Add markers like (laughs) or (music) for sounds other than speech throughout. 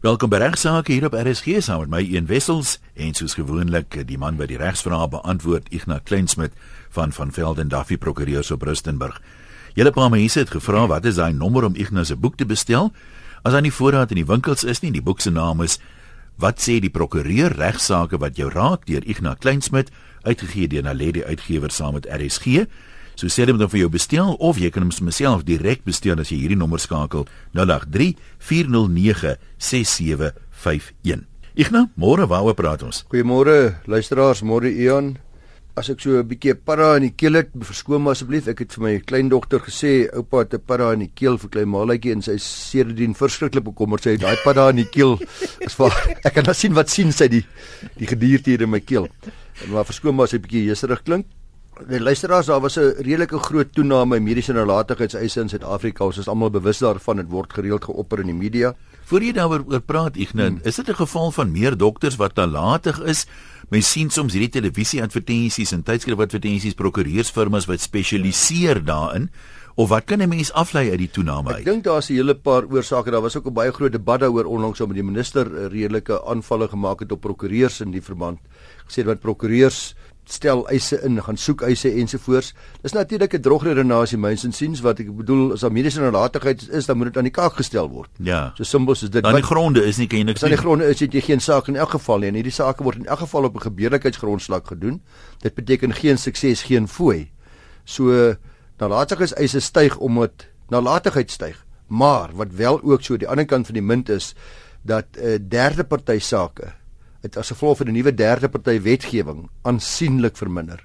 Welkom by Regsake hier op RSG saam met my Een Wessels en soos gewoonlik die man by die regsvrae beantwoord Ignas Kleinsmid van van Velden Duffy Prokureurs op Rustenburg. Julle paar mense het gevra wat is daai nommer om Ignas se boek te bestel? As hy nie voorraad in die winkels is nie, die boek se naam is Wat sê die prokureur regsaake wat jou raak deur Ignas Kleinsmid uitgegee deur Naledi Uitgewer saam met RSG. So sê dit dan vir jou bestel of jy kan hom self direk bestel as jy hierdie nommer skakel 083 409 6751. Igna, môre waaroor praat ons? Goeiemôre luisteraars, môre Ian. As ek so 'n bietjie para in die keel het, verskoon my asseblief. Ek het vir my kleindogter gesê oupa het 'n para in die keel vir klein Malatjie en sy sedertdien verskriklik bekommerd. Sy het daai para in die keel (laughs) is vir ek kan nou sien wat sien sy die die gedierte hier in my keel. Maar verskoon my as ek bietjie jeserig klink. Die luisteraars, daar was 'n redelike groot toename in mediese nalatigheidseise in Suid-Afrika. Ons is almal bewus daarvan. Dit word gereeld geopper in die media. Voor jy daaroor praat, Ignan, hmm. is dit 'n geval van meer dokters wat nalatig is? Mens sien soms hierdie televisie-advertensies en tydskrif-advertensies prokureursfirmas wat spesialiseer daarin. Of wat kan 'n mens aflei uit die toename uit? Ek dink daar's 'n hele paar oorsake. Daar was ook 'n baie groot debat daaroor onlangs omdat die minister redelike aanvalle gemaak het op prokureurs in die verband. Gesê wat prokureurs stel eise in, gaan soek eise ensovoorts. Dis natuurlik 'n drogredenasie myns en siens wat ek bedoel as daar mediese nalatigheid is, dan moet dit aan die kaak gestel word. Ja. So simpel is dit. Dan die gronde is nie ken niks. Dan die gronde is dit jy geen saak in elk geval nie. En hierdie saak word in elk geval op 'n gebeurlikheidsgrondslag gedoen. Dit beteken geen sukses, geen fooi. So nalatigheidseise styg omdat nalatigheid styg. Maar wat wel ook so die ander kant van die munt is dat 'n uh, derde party sake het as gevolg van die nuwe derde party wetgewing aansienlik verminder.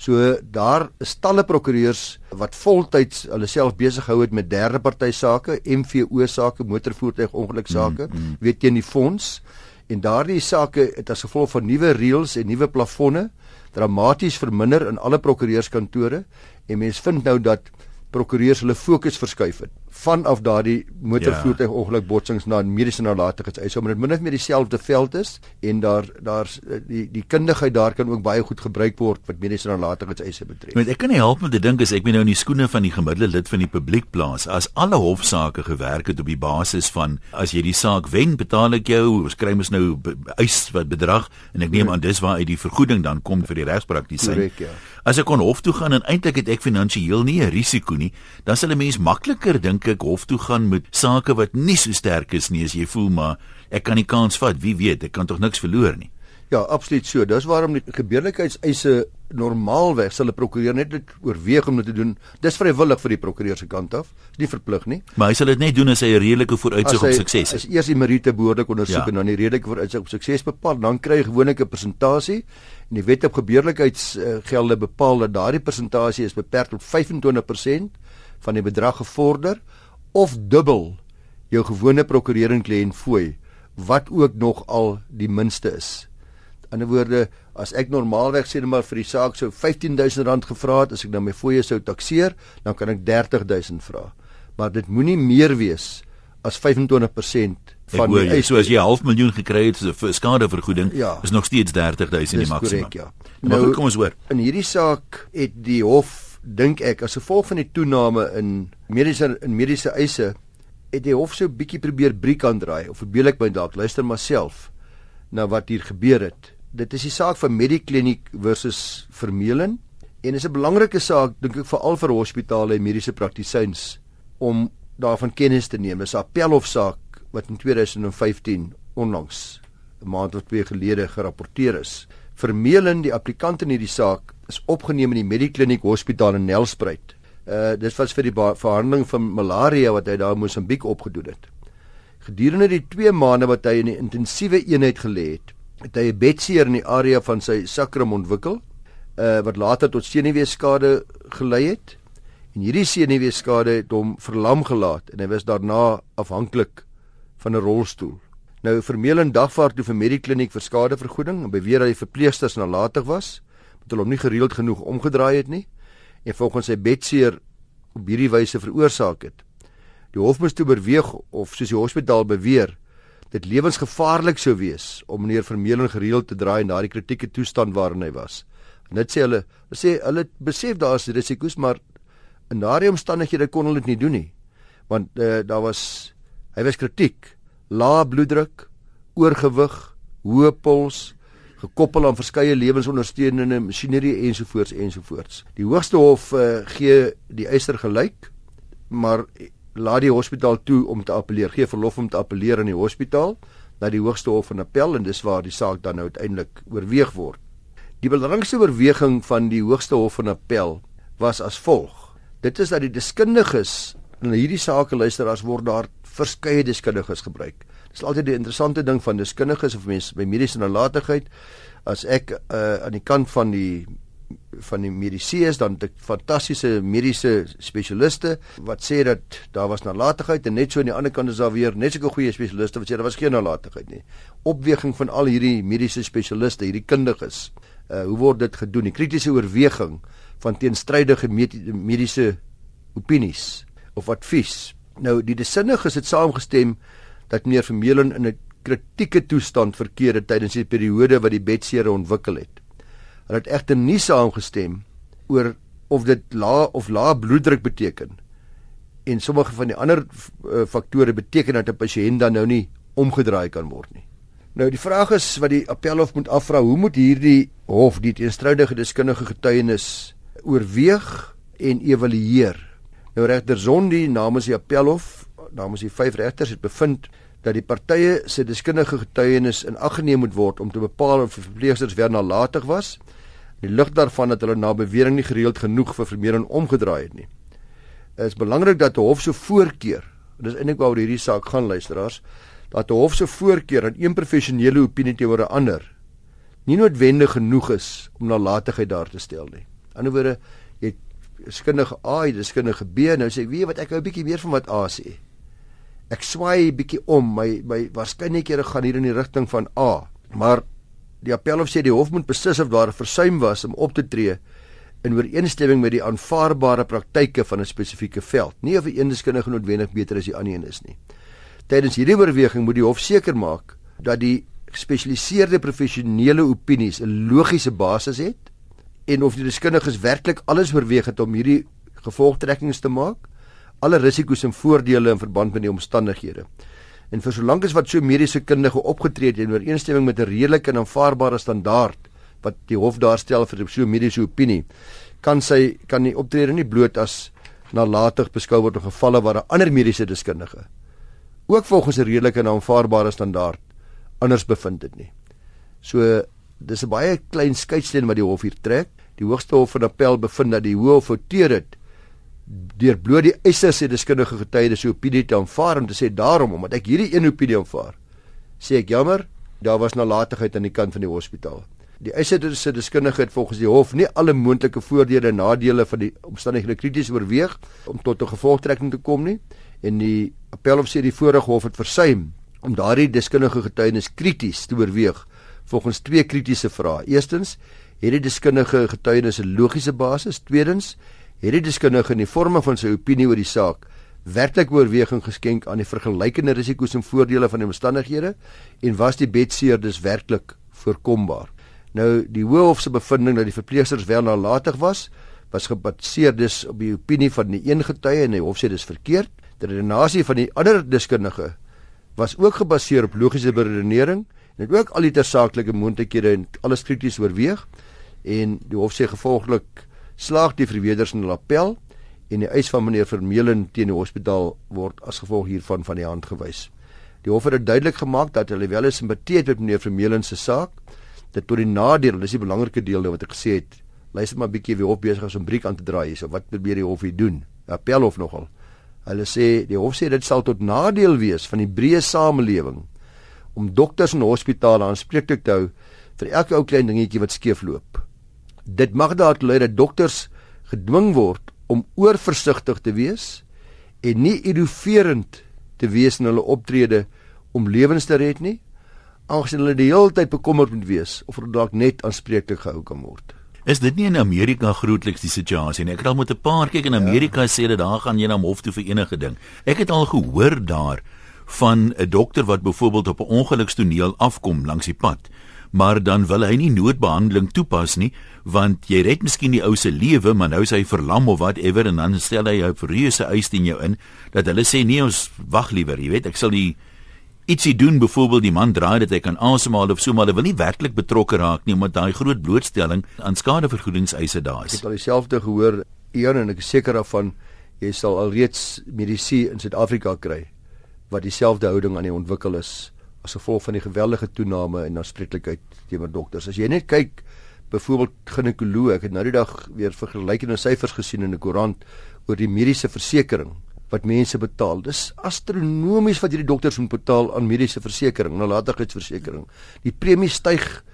So daar is talle prokureurs wat voltyds hulle self besig hou het met derde party sake, MVO sake, motorvoertuig ongeluksake, mm, mm. weet teen die fonds en daardie sake het as gevolg van nuwe reëls en nuwe plafonne dramaties verminder in alle prokureurskantore en mense vind nou dat prokureurs hulle fokus verskuif het vanaf daardie motorvoertuig ja. ongeluk botsings na mediese nalatigheid is omdat dit min of meer dieselfde veld is en daar daar's die die kundigheid daar kan ook baie goed gebruik word wat mediese nalatigheid eise betref. Want ek kan nie help om te dink as ek ben nou in die skoene van die gemiddelde lid van die publiek plaas as alle hofsaake gewerk het op die basis van as jy die saak wen betaal ek jou ons kry mos nou eis wat bedrag en ek neem aan dis waar uit die vergoeding dan kom vir die regspraktisyn. Ja. As ek kon hof toe gaan en eintlik het ek finansiëel nie 'n risiko nie, dan sal 'n mens makliker dink ek hof toe gaan met sake wat nie so sterk is nie as jy voel maar ek kan die kans vat, wie weet, ek kan tog niks verloor nie. Ja, absoluut so. Dis waarom die gebeurlikheidseise normaalweg sal 'n prokureur net dit oorweeg om dit te doen. Dis vrywillig vir die prokureur se kant af. Dis nie verplig nie. Maar hy sal dit net doen as hy 'n redelike vooruitsig op sukses het. As eers die meriete behoorlik ondersoek ja. en dan die redelike vooruitsig op sukses bepaal, dan kry hy gewoonlik 'n persentasie en die wet op gebeurlikheidsgelde bepaal dat daardie persentasie is beperk tot 25% van die bedrag gevorder of dubbel jou gewone prokureur en kliënt fooi wat ook nog al die minste is. In 'n woorde, as ek normaalweg sê net maar vir die saak sou R15000 gevra het, as ek dan my fooie sou takseer, dan kan ek R30000 vra. Maar dit moenie meer wees as 25% van die eis. So as jy half miljoen gekry het vir skadevergoeding, ja, is nog steeds R30000 die maksimum. Korrek, ja. Maar nou, kom ons hoor. In hierdie saak het die hof dink ek as gevolg van die toename in mediese in mediese eise het die hof so 'n bietjie probeer briek aandraai of verbeel ek my dalk luister maar self na wat hier gebeur het. Dit is die saak van Medikliniek versus Vermeulen en is 'n belangrike saak dink ek veral vir hospitale en mediese praktisyns om daarvan kennis te neem. Dit is 'n appelhofsaak wat in 2015 onlangs 'n maand of twee gelede gerapporteer is. Vermeulen, die applikant in hierdie saak, is opgeneem in die Medikliniek Hospitaal in Nelspruit. Uh dit was vir die verhandeling van malaria wat hy daar in Mosambiek opgedoen het. Gedurende die 2 maande wat hy in die intensiewe eenheid gelê het, het hy 'n bedseer in die area van sy sakrum ontwikkel, uh wat later tot senuweeskade gelei het. En hierdie senuweeskade het hom verlam gelaat en hy was daarna afhanklik van 'n rolstoel. Nou vermeling dagvaart toe vir Medikliniek vir skadevergoeding en beweer dat die verpleegsters nalatig was dat hulle hom nie gereeld genoeg omgedraai het nie en volgens sy bedseer op hierdie wyse veroorsaak het. Die hof moes toe beweeg of soos die hospitaal beweer dit lewensgevaarlik sou wees om meneer Vermeulen gereeld te draai in daardie kritieke toestand waarin hy was. En dit sê hulle, hulle sê hulle besef daar is risiko's maar in daardie omstandighede kon hulle dit nie doen nie. Want uh, daar was hy was kritiek lae bloeddruk, oorgewig, hoë pols, gekoppel aan verskeie lewensondersteunende masjinerie ensovoorts ensovoorts. Die hoogste hof uh, gee die eiser gelyk, maar laat die hospitaal toe om te appeleer, gee verlof om te appeleer aan die hospitaal na die hoogste hof van appel en dis waar die saak dan nou uiteindelik oorweeg word. Die belangrikste oorweging van die hoogste hof van appel was as volg: Dit is dat die deskundiges in hierdie saak luisteraars word daar verskeie deskundiges gebruik. Dis altyd die interessante ding van deskundiges of mense by mediese nalatigheid as ek uh, aan die kant van die van die mediese is dan dit fantastiese mediese spesialiste wat sê dat daar was nalatigheid en net so aan die ander kant is daar weer net so goeie spesialiste wat sê daar was geen nalatigheid nie. Opweging van al hierdie mediese spesialiste, hierdie kundiges. Uh hoe word dit gedoen? Die kritiese oorweging van teenstrydige mediese opinies of advies. Nou die desinniges het saamgestem dat meneer Vermeulen in 'n kritieke toestand verkeer het tydens die periode wat die bedsere ontwikkel het. Hulle het egter nie saamgestem oor of dit lae of lae bloeddruk beteken en sommige van die ander uh, faktore beteken dat 'n pasiënt dan nou nie omgedraai kan word nie. Nou die vraag is wat die appelhof moet afvra, hoe moet hierdie hof die teenstrydige deskundige getuienis oorweeg en evalueer? Nou regter Zondi namens die appelhof, namens die vyf regters het bevind dat die partye se deskundige getuienis in ag geneem moet word om te bepaal of verpleegsters weer nalatig was. Die lig daarvan dat hulle na bewering nie gereeld genoeg vir vermeerdering omgedraai het nie. Dit is belangrik dat 'n hof se voorkeur, dis eintlik waaroor hierdie saak gaan luisteraars, dat 'n hof se voorkeur aan een professionele opinie teenoor 'n ander nie noodwendig genoeg is om nalatigheid daar te stel nie. Aan die ander wyse, jy skindige A, jy skindige B, nou sê ek, weet jy wat ek hou 'n bietjie meer van wat A sê. Ek swaai bietjie om my my waarskynlik hier gaan hier in die rigting van A maar die appelhof sê die hof moet beslis of daar 'n versuim was om op te tree in ooreenstemming met die aanvaarbare praktyke van 'n spesifieke veld. Nie of 'n eendeskundige noodwendig beter as die ander een is nie. Tydens hierdie oorweging moet die hof seker maak dat die gespesialiseerde professionele opinies 'n logiese basis het en of die deskundiges werklik alles oorweeg het om hierdie gevolgtrekkings te maak alle risiko's en voordele in verband met die omstandighede. En vir solank as wat so mediese kundige opgetree het in ooreenstemming met 'n redelike en aanvaarbare standaard wat die hof daarstel vir so mediese opinie, kan sy kan die optrede nie bloot as nalatig beskou word in gevalle waar 'n ander mediese deskundige ook volgens 'n redelike en aanvaarbare standaard anders bevind het nie. So dis 'n baie klein skeidslyn wat die hof hier trek. Die Hoogste Hof van Appel bevind dat die Hof fouteer het deur bloot die eise se deskundige getuies se opinie te aanvaar om te sê daarom omdat ek hierdie een opinie aanvaar sê ek jammer daar was nalatigheid aan die kant van die hospitaal. Die eise se deskundige het volgens die hof nie alle moontlike voordele en nadele van die omstandighede krities oorweeg om tot 'n gevolgtrekking te kom nie en die appelhof sê die vorige hof het versuim om daardie deskundige getuienis krities te oorweeg volgens twee kritiese vrae. Eerstens het die deskundige getuienis 'n logiese basis tweedens het die deskundige in die vorme van sy opinie oor die saak werklik oorweging geskenk aan die vergelykende risiko's en voordele van die omstandighede en was die bedseer dus werklik voorkombaar. Nou die Hooghof se bevinding dat die verpleegsters wel nalatig was, was gebaseer dus op die opinie van die een getuie en die hof sê dis verkeerd. Die redenasie van die ander deskundige was ook gebaseer op logiese beredenering en het ook al die tersaaklike moontlikhede en alles krities oorweeg en die hof sê gevolglik slaag die verweerders in hul appel en die eis van meneer Vermeulen teen die hospitaal word as gevolg hiervan van die hand gewys. Die hof het duidelik gemaak dat hulle wel simpatie het met meneer Vermeulen se saak. Dit tot die nadeel, dis die belangrike deel wat ek gesê het. Luister maar bietjie wie hof besig is om briek aan te draai hierso. Wat probeer die hof hier doen? Appel hof nogal. Hulle sê die hof sê dit sal tot nadeel wees van die breë samelewing om dokters en hospitale aanspreeklik te hou vir elke ou klein dingetjie wat skeefloop dit mag daartoe lei dat dokters gedwing word om oorversigtig te wees en nie innoverend te wees in hulle optrede om lewens te red nie aangesien hulle die hele tyd bekommerd moet wees of hulle dalk net aanspreeklik gehou kan word. Is dit nie in Amerika grootliks die situasie nie? Ek het al met 'n paar kyk in Amerika ja. sê dat daar gaan jy na hof toe vir enige ding. Ek het al gehoor daar van 'n dokter wat byvoorbeeld op 'n ongelukstoneel afkom langs die pad. Maar dan wil hy nie noodbehandeling toepas nie want jy red miskien die ou se lewe maar nou is hy verlam of whatever en dan stel hy 'n reuse eis teen jou in dat hulle sê nee ons wag liewer jy weet ek sal die ietsie doen. Byvoorbeeld die man draai dat hy kan asemhaal of so maar hy wil nie werklik betrokke raak nie omdat daai groot blootstelling aan skadevergoedingseise daar is. Ek het al dieselfde gehoor Ian en ek is seker daarvan jy sal alreeds medisy in Suid-Afrika kry wat dieselfde houding aan die ontwikkel is as gevolg van die geweldige toename in aanspreeklikheid teenoor dokters. As jy net kyk byvoorbeeld ginekoloog, ek het nou die dag weer vergelykende syfers gesien in 'n koerant oor die mediese versekerings wat mense betaal. Dis astronomies wat hierdie dokters moet betaal aan mediese versekerings, nalatigheidsversekering. Die premie styg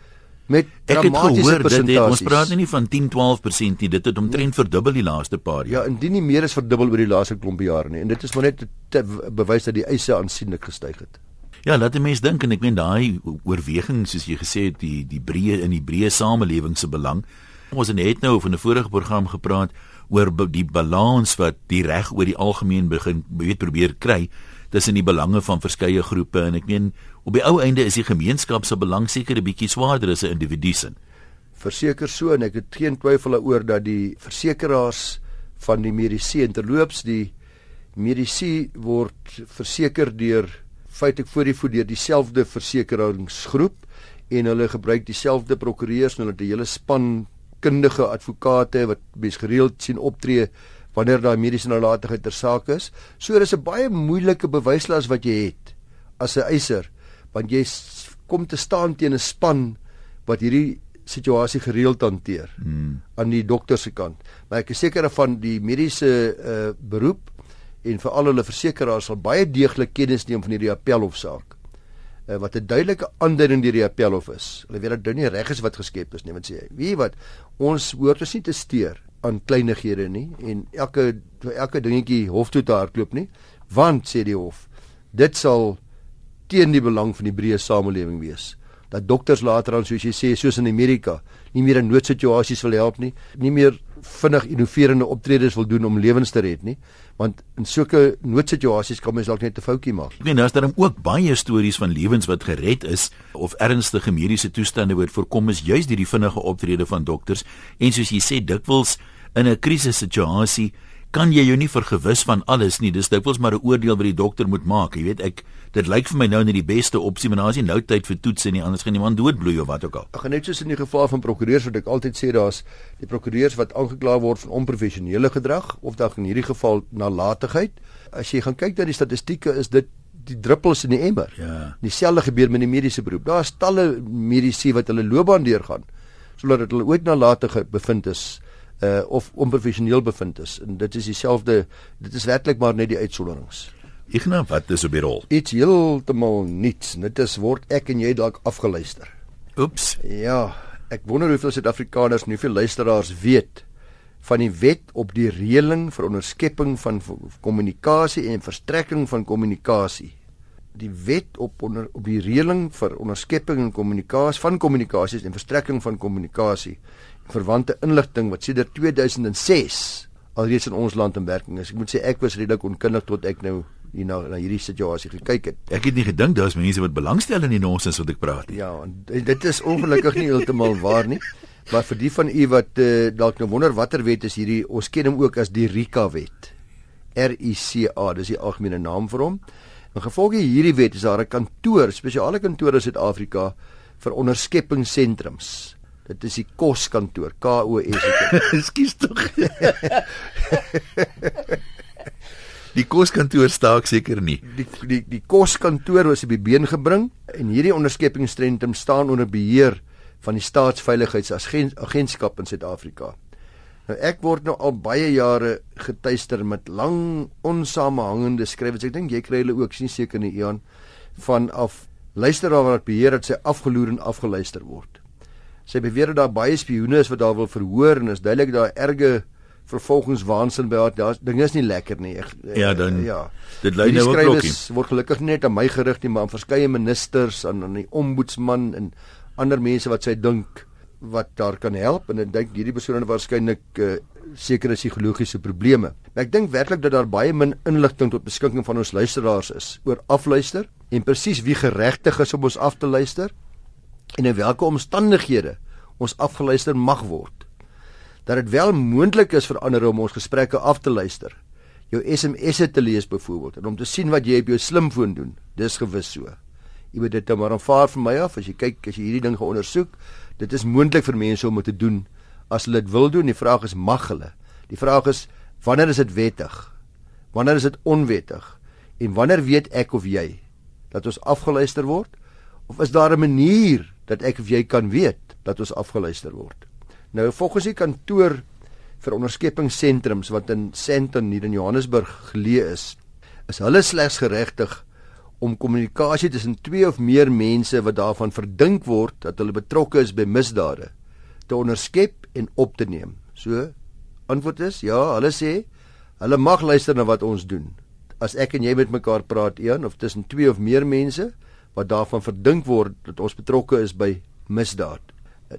met dramatiese persentasies. Ons praat nie van 10-12% nie, dit het omtrent verdubbel die laaste paar jaar. Ja, indien nie meer as verdubbel oor die laaste klompe jare nie. En dit is maar net te bewys dat die eise aansienlik gestyg het. Ja, laat 'n mens dink en ek meen daai oorweging soos jy gesê het die die breë in die breë samelewing se belang. Ons het nou van 'n vorige program gepraat oor die balans wat die reg oor die algemeen begin weet probeer kry tussen die belange van verskeie groepe en ek meen op die ou einde is die gemeenskap se belang seker 'n bietjie swaarder as 'n individu se. Verseker so en ek het geen twyfel daaroor dat die versekeraars van die mediese interloops die mediese word verseker deur feitelik voor die voet deur dieselfde versekeringsgroep en hulle gebruik dieselfde prokureurs en hulle het 'n hele span kundige advokate wat bes gereeld sien optree wanneer daai mediese nalatigheid ter saak is. So dis 'n baie moeilike bewyslas wat jy het as 'n eiser want jy kom te staan teen 'n span wat hierdie situasie gereeld hanteer hmm. aan die dokter se kant. Maar ek is seker van die mediese uh, beroep en vir al hulle versekerings sal baie deeglik kennis neem van hierdie appelhofsaak. Uh, wat 'n duidelike aanduiding deur die appelhof is. Hulle weet dat dit nie reg is wat geskep is nie, want sê, weet wat, ons hoort ons nie te steur aan kleinighede nie en elke elke dingetjie hof toe te hardloop nie, want sê die hof, dit sal teen die belang van die breë samelewing wees dat dokters later aan soos jy sê soos in Amerika nie meer in noodsituasies wil help nie, nie meer vinnig innoverende optredes wil doen om lewens te red nie, want in sulke noodsituasies kan mens dalk net 'n foutjie maak. Ek meen daar's dan ook baie stories van lewens wat gered is of ernstige mediese toestande word voorkom is juis deur die vinnige optrede van dokters en soos jy sê dikwels in 'n krisissituasie kan jy jou nie vergewis van alles nie. Dis dikwels maar 'n oordeel wat die dokter moet maak. Jy weet, ek dit lyk vir my nou net die beste opsie, maar nou as jy nou tyd vir toets en nie anders gaan iemand doodbloei of wat ook al. Ek gaan net soos in die geval van prokureurs wat ek altyd sê daar's die prokureurs wat aangekla word van onprofessionele gedrag of dan in hierdie geval nalatigheid. As jy gaan kyk na die statistieke is dit die druppels in die emmer. Ja. Dieselfde gebeur met die mediese beroep. Daar's talle mediese wat hulle loopbaan deurgaan sodat hulle ooit nalatigheid bevind is uh of onprofessioneel bevind is en dit is dieselfde dit is werklik maar net die uitsonderings. Ignaf, wat is op die rol? Iets heeltemal niets. Dit is word ek en jy dalk afgeluister. Oeps. Ja, ek wonder hoeveel Suid-Afrikaners en hoeveel luisteraars weet van die wet op die reëling vir onderskepping van kommunikasie en verstrekking van kommunikasie. Die wet op onder op die reëling vir onderskepping en kommunikasie van kommunikasies en verstrekking van kommunikasie verwante inligting wat sedert 2006 alreeds in ons land in werking is. Ek moet sê ek was redelik onkundig tot ek nou hier na, na hierdie situasie gekyk het. Ek het nie gedink daar's mense wat belangstel in die nonsens wat ek praat nie. Ja, dit is ongelukkig nie heeltemal waar nie. Maar vir die van u wat uh, dalk nou wonder watter wet is hierdie, ons ken hom ook as die RICA wet. R I C A, dis die algemene naam vir hom. In gevolg hierdie wet is daar 'n kantoor, spesiale kantoor in Suid-Afrika vir onderskeppingssentrums. Dit is die koskantoor, K O S. (laughs) Ekskuus tog. (laughs) die koskantoor staak seker nie. Die die die koskantoor was op die been gebring en hierdie onderskepingsstrentrum staan onder beheer van die staatsveiligheidsagentskap in Suid-Afrika. Nou ek word nou al baie jare getuister met lang onsamehangende skrywe. Ek dink jy kry hulle ook, sien seker nie Ian van af luisteraar wat beheer dat sy afgeloer en afgeluister word. Sy beweer dat daar baie spioene is wat daar wil verhoor en is duidelik daar erge vervolgingswaansin by haar. Daar dinge is nie lekker nie. Ek, ja, dan ja. Dit lei nou ook klokkie. Word gelukkig net aan my gerig nie, maar aan verskeie ministers en aan die ombudsman en ander mense wat sy dink wat daar kan help en ek dink hierdie persone waarskynlik uh, sekere psigologiese probleme. Maar ek dink werklik dat daar baie min inligting tot beskikking van ons luisteraars is oor afluister en presies wie geregtig is om ons af te luister en in watter omstandighede ons afgeluister mag word. Dat dit wel moontlik is vir ander om ons gesprekke af te luister. Jou SMS'e te lees byvoorbeeld en om te sien wat jy op jou slimfoon doen. Dis gewis so. Jy moet dit nou maar aanvaar van my af as jy kyk as jy hierdie ding gaan ondersoek. Dit is moontlik vir mense om dit te doen as hulle dit wil doen. Die vraag is mag hulle. Die vraag is wanneer is dit wettig? Wanneer is dit onwettig? En wanneer weet ek of jy dat ons afgeluister word? Of is daar 'n manier dat ek of jy kan weet dat ons afgeluister word? Nou volgens die kantoor vir onderskeppingssentrums wat in Sandton hier in Johannesburg geleë is, is hulle slegs geregtig om kommunikasie tussen twee of meer mense wat daarvan verdink word dat hulle betrokke is by misdade te onderskep en op te neem. So antwoord is ja, hulle sê hulle mag luister na wat ons doen. As ek en jy met mekaar praat een of tussen twee of meer mense wat daarvan verdink word dat ons betrokke is by misdaad.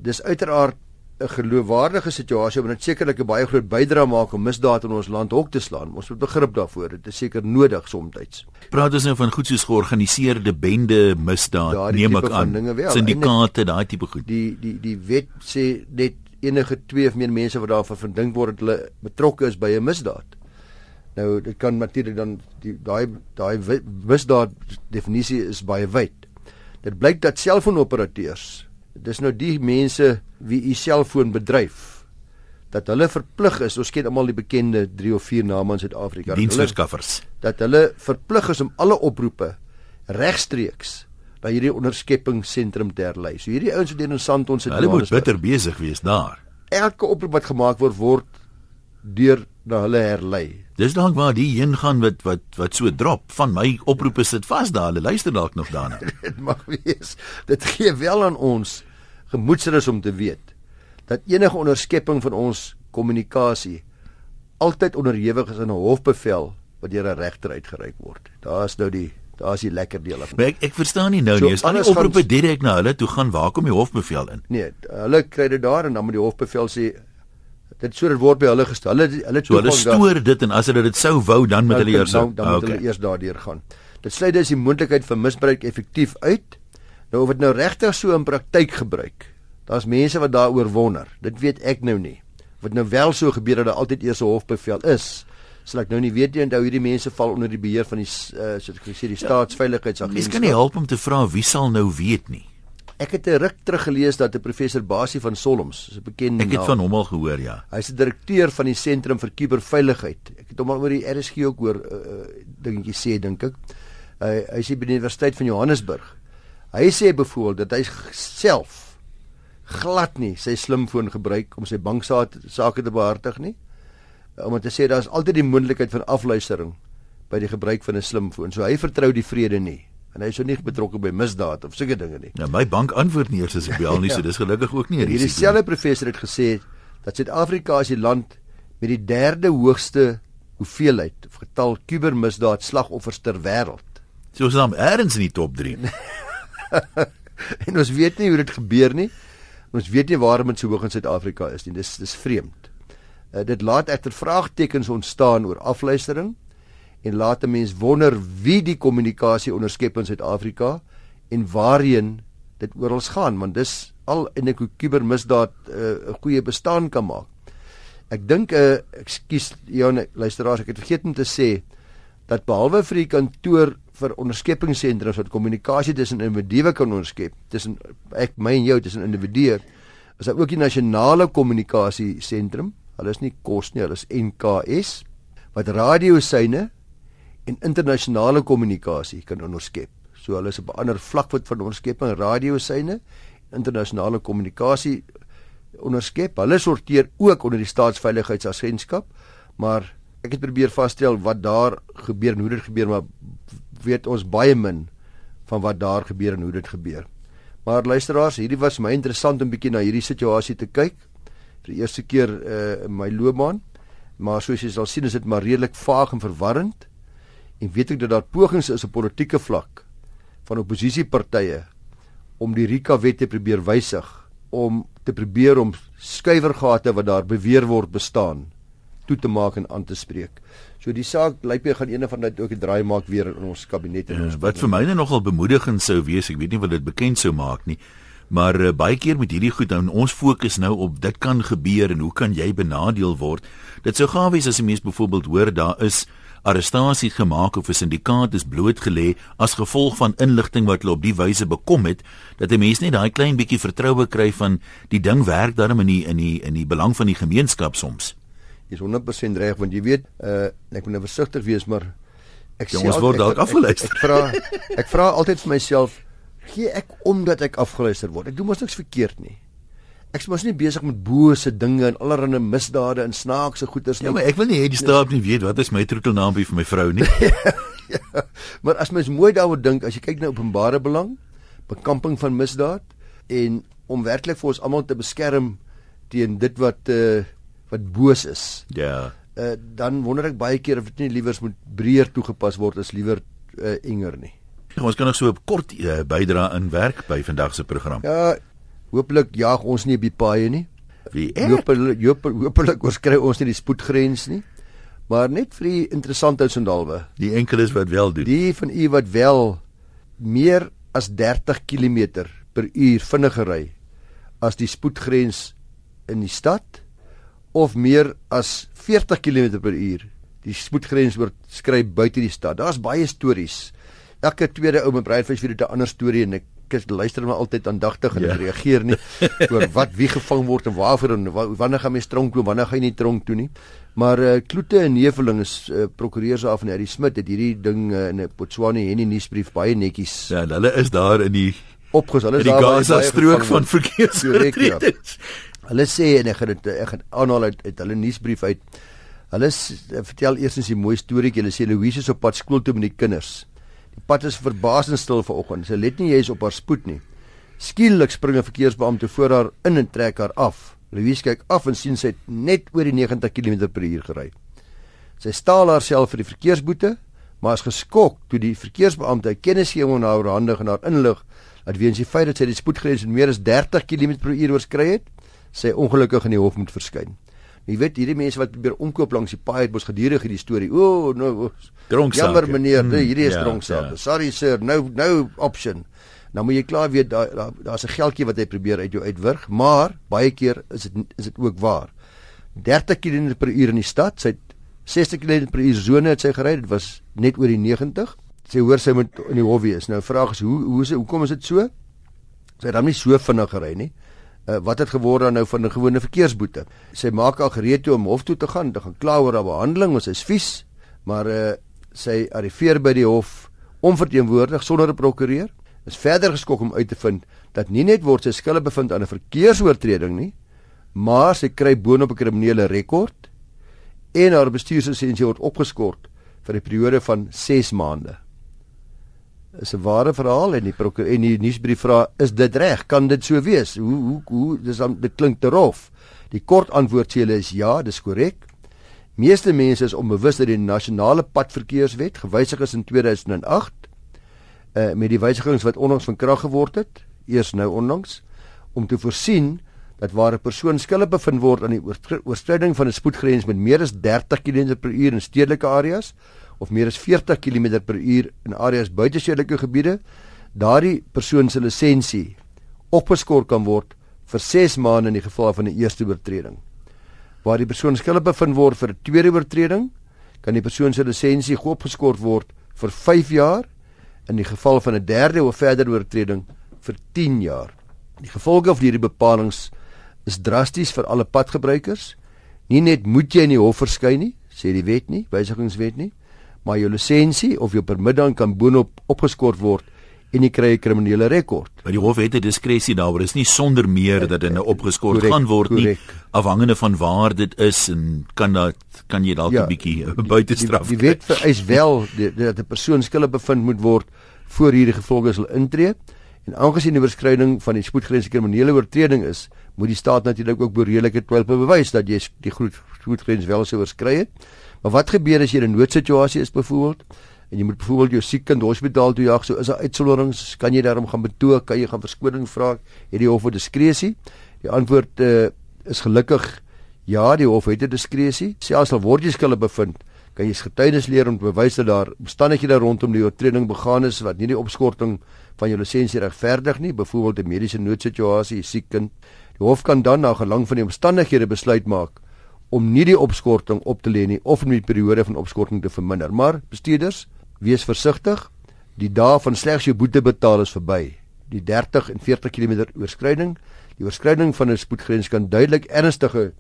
Dis uiteraard 'n geloofwaardige situasie want dit sekerlik 'n baie groot bydrae maak om misdaad in ons land hok te slaan. Ons moet begrip daarvoor. Dit is seker nodig soms. Praat ons nou van goed soos georganiseerde bende misdaad, ja, neem ek aan. Syndikaate, daai tipe goed. Die die die wet sê net enige twee of meer mense wat daarvan verdink word dat hulle betrokke is by 'n misdaad. Nou dit kan natuurlik dan die daai daai misdaad definisie is baie wyd. Dit blyk dat selfoonoperateurs dis nou die mense wie u selfoon bedryf dat hulle verplig is ons ken almal die bekende 3 of 4 name in Suid-Afrika diensverskaffers dat hulle verplig is om alle oproepe regstreeks na hierdie onderskepingsentrum te herlei. So hierdie ouens wat in Sandton sit hulle moet bitter besig wees daar. Elke oproep wat gemaak word word deur na hulle herlei. Dis dalk waar die heen gaan wat wat wat so drop van my oproepe sit vas daar. Hulle luister dalk nog daarna. (laughs) Dit mag wees. Dit gee wel aan ons gemoedsrus om te weet dat enige onderskepping van ons kommunikasie altyd onderhewig is aan 'n hofbevel wat deur 'n regter uitgereik word. Daar is nou die daar is die lekker deel af. Maar ek ek verstaan nie nou so, nie. Is al die oproepe direk na hulle toe gaan waar kom die hofbevel in? Nee, hulle kry dit daar en dan moet die hofbevel sê dit sou dit word by hulle gestel. Hulle hulle so, hulle stoor daar, dit en as hulle dit sou wou dan moet hulle eers dan, dan moet okay. hulle eers daardeur gaan. Dit sluit dus die moontlikheid vir misbruik effektief uit Nou of dit nou regtig so in praktyk gebruik. Daar's mense wat daaroor wonder. Dit weet ek nou nie. Dit nou wel so gebeur dat daar altyd eers 'n hofbevel is. Sal ek nou nie weet nie onthou hierdie mense val onder die beheer van die uh, soos ek gesê die ja, staatsveiligheidsagentskap. Mens kan nie help om te vra wie sal nou weet nie. Ek het 'n ruk terug gelees dat 'n professor Basie van Solms, is 'n bekende Ek het naam, van hom al gehoor, ja. Hy's 'n direkteur van die Sentrum vir Kuberveiligheid. Ek het hom al oor die RSG ook hoor uh, dingetjie sê dink ek. Uh, hy is by die Universiteit van Johannesburg. Hy sê byvoorbeeld dat hy self glad nie sy slimfoon gebruik om sy banksake te behartig nie. Om te sê daar's altyd die moontlikheid van afluistering by die gebruik van 'n slimfoon. So hy vertrou die vrede nie en hy is so nie betrokke by misdaad of sulke dinge nie. Ja, my bank antwoord nie eers as ek (laughs) bel nie, so dis gelukkig ook nie. Hierdie selfde professor het gesê dat Suid-Afrika is die land met die derde hoogste hoeveelheid of getal kubermisdaad slagoffers ter wêreld. So ons is dan eers in die top 3. (laughs) en ons weet nie hoe dit gebeur nie. Ons weet nie waarom dit so hoog in Suid-Afrika is nie. Dis dis vreemd. Uh, dit laat egter vraagtekens ontstaan oor afluistering en laat 'n mens wonder wie die kommunikasie onderskep in Suid-Afrika en waarheen dit oral gaan want dis al en ek hoe kubermisdaad eh, 'n uh, goeie bestaan kan maak. Ek dink 'n uh, ekskuus ja luisteraars ek het vergeet om te sê dat behalwe vir die kantoor vir onderskeppingssentrums wat kommunikasie tussen individue kan onderskep tussen ek my en jou tussen individue is daar ook die nasionale kommunikasie sentrum hulle is nie kos nie hulle is NKS wat radiosyne en internasionale kommunikasie kan onderskep so hulle is op 'n ander vlak wat van onderskepping radiosyne internasionale kommunikasie onderskep hulle sorteer ook onder die staatsveiligheidsagentskap maar ek het probeer vasstel wat daar gebeur en hoe dit gebeur maar weet ons baie min van wat daar gebeur en hoe dit gebeur. Maar luisteraars, hierdie was my interessant om bietjie na hierdie situasie te kyk vir die eerste keer uh, in my loopbaan. Maar soos jy sal sien, is dit maar redelik vaag en verwarrend. En weet ek dat daar pogings is op politieke vlak van oppositiepartye om die Rika wet te probeer wysig om te probeer om skuiwergate wat daar beweer word bestaan toe te maak en aan te spreek. So die saak lyk my gaan eene van dit ook 'n draai maak weer in ons kabinet en ons ja, Wat vir my net nogal bemoedigend sou wees, ek weet nie wat dit bekend sou maak nie, maar uh, baie keer met hierdie goed nou ons fokus nou op dit kan gebeur en hoe kan jy benadeel word? Dit sou gawe wees as 'n mens byvoorbeeld hoor daar is arrestasie gemaak of 'n syndikaat is blootgelê as gevolg van inligting wat hulle op die wyse bekom het dat 'n mens net daai klein bietjie vertroue kry van die ding werk daarmee in die in die in die belang van die gemeenskap soms. Jy is 100% reg want jy weet uh ek moet nou versigtig wees maar ek sê ons word dalk afgeluister. Ek vra ek vra altyd vir myself gee ek omdat ek afgeluister word. Ek doen mos niks verkeerd nie. Ek is mos nie besig met bose dinge en allerlei misdade en snaakse goeters nie. Ja, maar ek wil nie hê die staat nie weet wat is my troetelnaampie vir my vrou nie. (laughs) ja, maar as mens mooi daaroor dink, as jy kyk na openbare belang, bekamping van misdaad en om werklik vir ons almal te beskerm teen dit wat uh wat boos is. Ja. Uh dan wonder ek baie keer of dit nie liewers moet breër toegepas word as liewer uh enger nie. Ja, ons kan nog so 'n kort uh, bydra in werk by vandag se program. Ja, Hooplik jaag ons nie op die paaie nie. Wie hooplik hooplik oorskry ons nie die spoedgrens nie. Maar net vir die interessante sondalwe. Die enkeles wat wel doen. Die van u wat wel meer as 30 km per uur vinniger ry as die spoedgrens in die stad of meer as 40 km per uur die spoedgrens oorskry buite die stad. Daar's baie stories. Elke tweede ou met breedvis weer 'n ander storie en ek ek luister maar altyd aandagtig en ja. reageer nie oor wat wie gevang word en waarvoor en wanneer gaan mens tronk toe wanneer gaan jy nie tronk toe nie. Maar uh, kloete en neveling is uh, prokureurs af en Harry Smit het hierdie ding uh, in 'n Botswana en die nuusbrief baie netjies ja hulle is daar in die opges hulle is daar in die Gaza strook van verkeersreg ja. hulle sê en ek gaan dit ek gaan aanhaal uit, uit hulle nuusbrief uit hulle vertel eers 'n mooi storieetjie. Hulle sê Louise is op pad skool toe met die kinders Pad is verbasend stil vanoggend. Sy let nie jy is op haar spoed nie. Skielik spring 'n verkeersbeampte voor haar in en trek haar af. Louise kyk af en sien sy het net oor die 90 km/h gery. Sy staal haarself vir die verkeersboete, maar is geskok toe die verkeersbeampte kennisgewing aan haar hande en haar inlig dat weens die feit dat sy die spoedgrens in meer as 30 km/h oorskry het, sy ongelukkig in die hof moet verskyn. Jy weet hierdie mense wat probeer omkoop langs die paai het mos gedurig hierdie storie. O, oh, nou dronksaak. Jammer meneer, hmm, hierdie is ja, dronksaak. Ja. Sorry sir, no no option. Nou moet jy klaar weet daar daar's da 'n geldjie wat hy probeer uit jou uitwurg, maar baie keer is dit is dit ook waar. 30 km/h in die stad, sy 60 km/h sone het sy gery, dit was net oor die 90. Sy hoor sy moet in die hof wees. Nou vraag is hoe hoe is hoekom is dit so? Sy het dan nie so vinnig gery nie uh, wat het geword nou van 'n gewone verkeersboete. Sy maak al gereed toe om hof toe te gaan, te gaan kla oor haar behandeling, sy is vies, maar uh, sy arriveer by die hof onverteenwoordig sonder 'n prokureur. Is verder geskok om uit te vind dat nie net word sy skuldig bevind aan 'n verkeersoortreding nie, maar sy kry boonop 'n kriminele rekord en haar bestuurslisensie word opgeskort vir 'n periode van 6 maande is 'n ware verhaal en die prokureur en die nuusbrief vra is dit reg? Kan dit so wees? Hoe hoe hoe dis dan dit klink te rof. Die kort antwoord sê hulle is ja dis korrek. Meeste mense is onbewus dat die nasionale padverkeerswet gewysig is in 2008 uh, eh, met die wysigings wat onlangs van krag geword het eers nou onlangs om te voorsien dat waar 'n persoon skuldig bevind word aan die oorskriding van 'n spoedgrens met meer as 30 km/h in stedelike areas of meer as 40 km/h in areas buite stedelike gebiede, daardie persoon se lisensie opgeskort kan word vir 6 maande in die geval van 'n eerste oortreding. Waar die persoon skuldig bevind word vir 'n tweede oortreding, kan die persoon se lisensie opgeskort word vir 5 jaar in die geval van 'n derde of verdere oortreding vir 10 jaar. Die gevolge van hierdie bepalinge is drasties vir alle padgebruikers. Nie net moet jy in die hof verskyn nie, sê die wet nie, wysigingswet nie, maar jou lisensie of jou permit dan kan boonop opgeskort word en jy kry 'n kriminele rekord. Maar die hof het 'n diskresie daaroor. Dit is nie sonder meer dat dit nou opgeskort correct, gaan word nie, correct. afhangende van waar dit is en kan dat kan jy dalk 'n ja, bietjie (laughs) buitestraf. Die, die wet vereis wel dat 'n persoon skuldig bevind moet word voor hierdie gevolge sal intree. En aangesien die oorskryding van die spoedgrens 'n kriminele oortreding is, moet die staat natuurlik ook beredelike twyfel bewys dat jy die groot spoedgrens wel sou oorskry het. Maar wat gebeur as jy in 'n noodsituasie is byvoorbeeld en jy moet byvoorbeeld jou siek kind hospitaal toe jaag, so is daar uitsonderings, kan jy daarom gaan betoog, kan jy gaan verskoning vra, het die hof 'n diskresie? Die antwoord uh, is gelukkig ja, die hof het 'n diskresie. Selfs al word jy skuldig bevind, kan jy getuienis leer om te bewys dat daar omstandighede rondom die oortreding begaan is wat nie die opskorting van jou lisensie regverdig nie, byvoorbeeld 'n mediese noodsituasie, siek kind. Die hof kan dan na gelang van die omstandighede besluit maak om nie die opskorting op te lê nie of om die periode van opskorting te verminder. Maar bestuurders, wees versigtig. Die dae van slegs jou boete betaal is verby. Die 30 en 40 km oorskryding, die oorskryding van 'n spoedgrens kan duidelik ernstige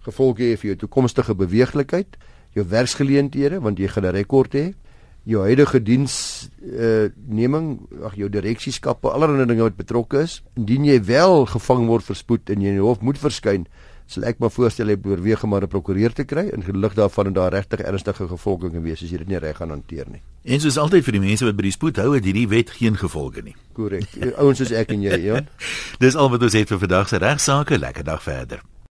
gevolge hê vir jou toekomstige beweeglikheid, jou werksgeleenthede want jy gaan 'n rekord hê jou huidige diens uh, neming, ag jou direksieskappe, allerlei dinge wat betrokke is. Indien jy wel gevang word vir spoed en jy in die hof moet verskyn, sal ek maar voorstel jy oorweeg om 'n prokureur te kry in gelig daarvan en daar regtig ernstige gevolge kan wees as jy dit nie reg gaan hanteer nie. En soos altyd vir die mense wat by die spoed hou, het hierdie wet geen gevolge nie. Korrek. Ouens soos ek en jy, ja. (laughs) Dis al wat ons het vir vandag se regsaake. Lekker dag verder.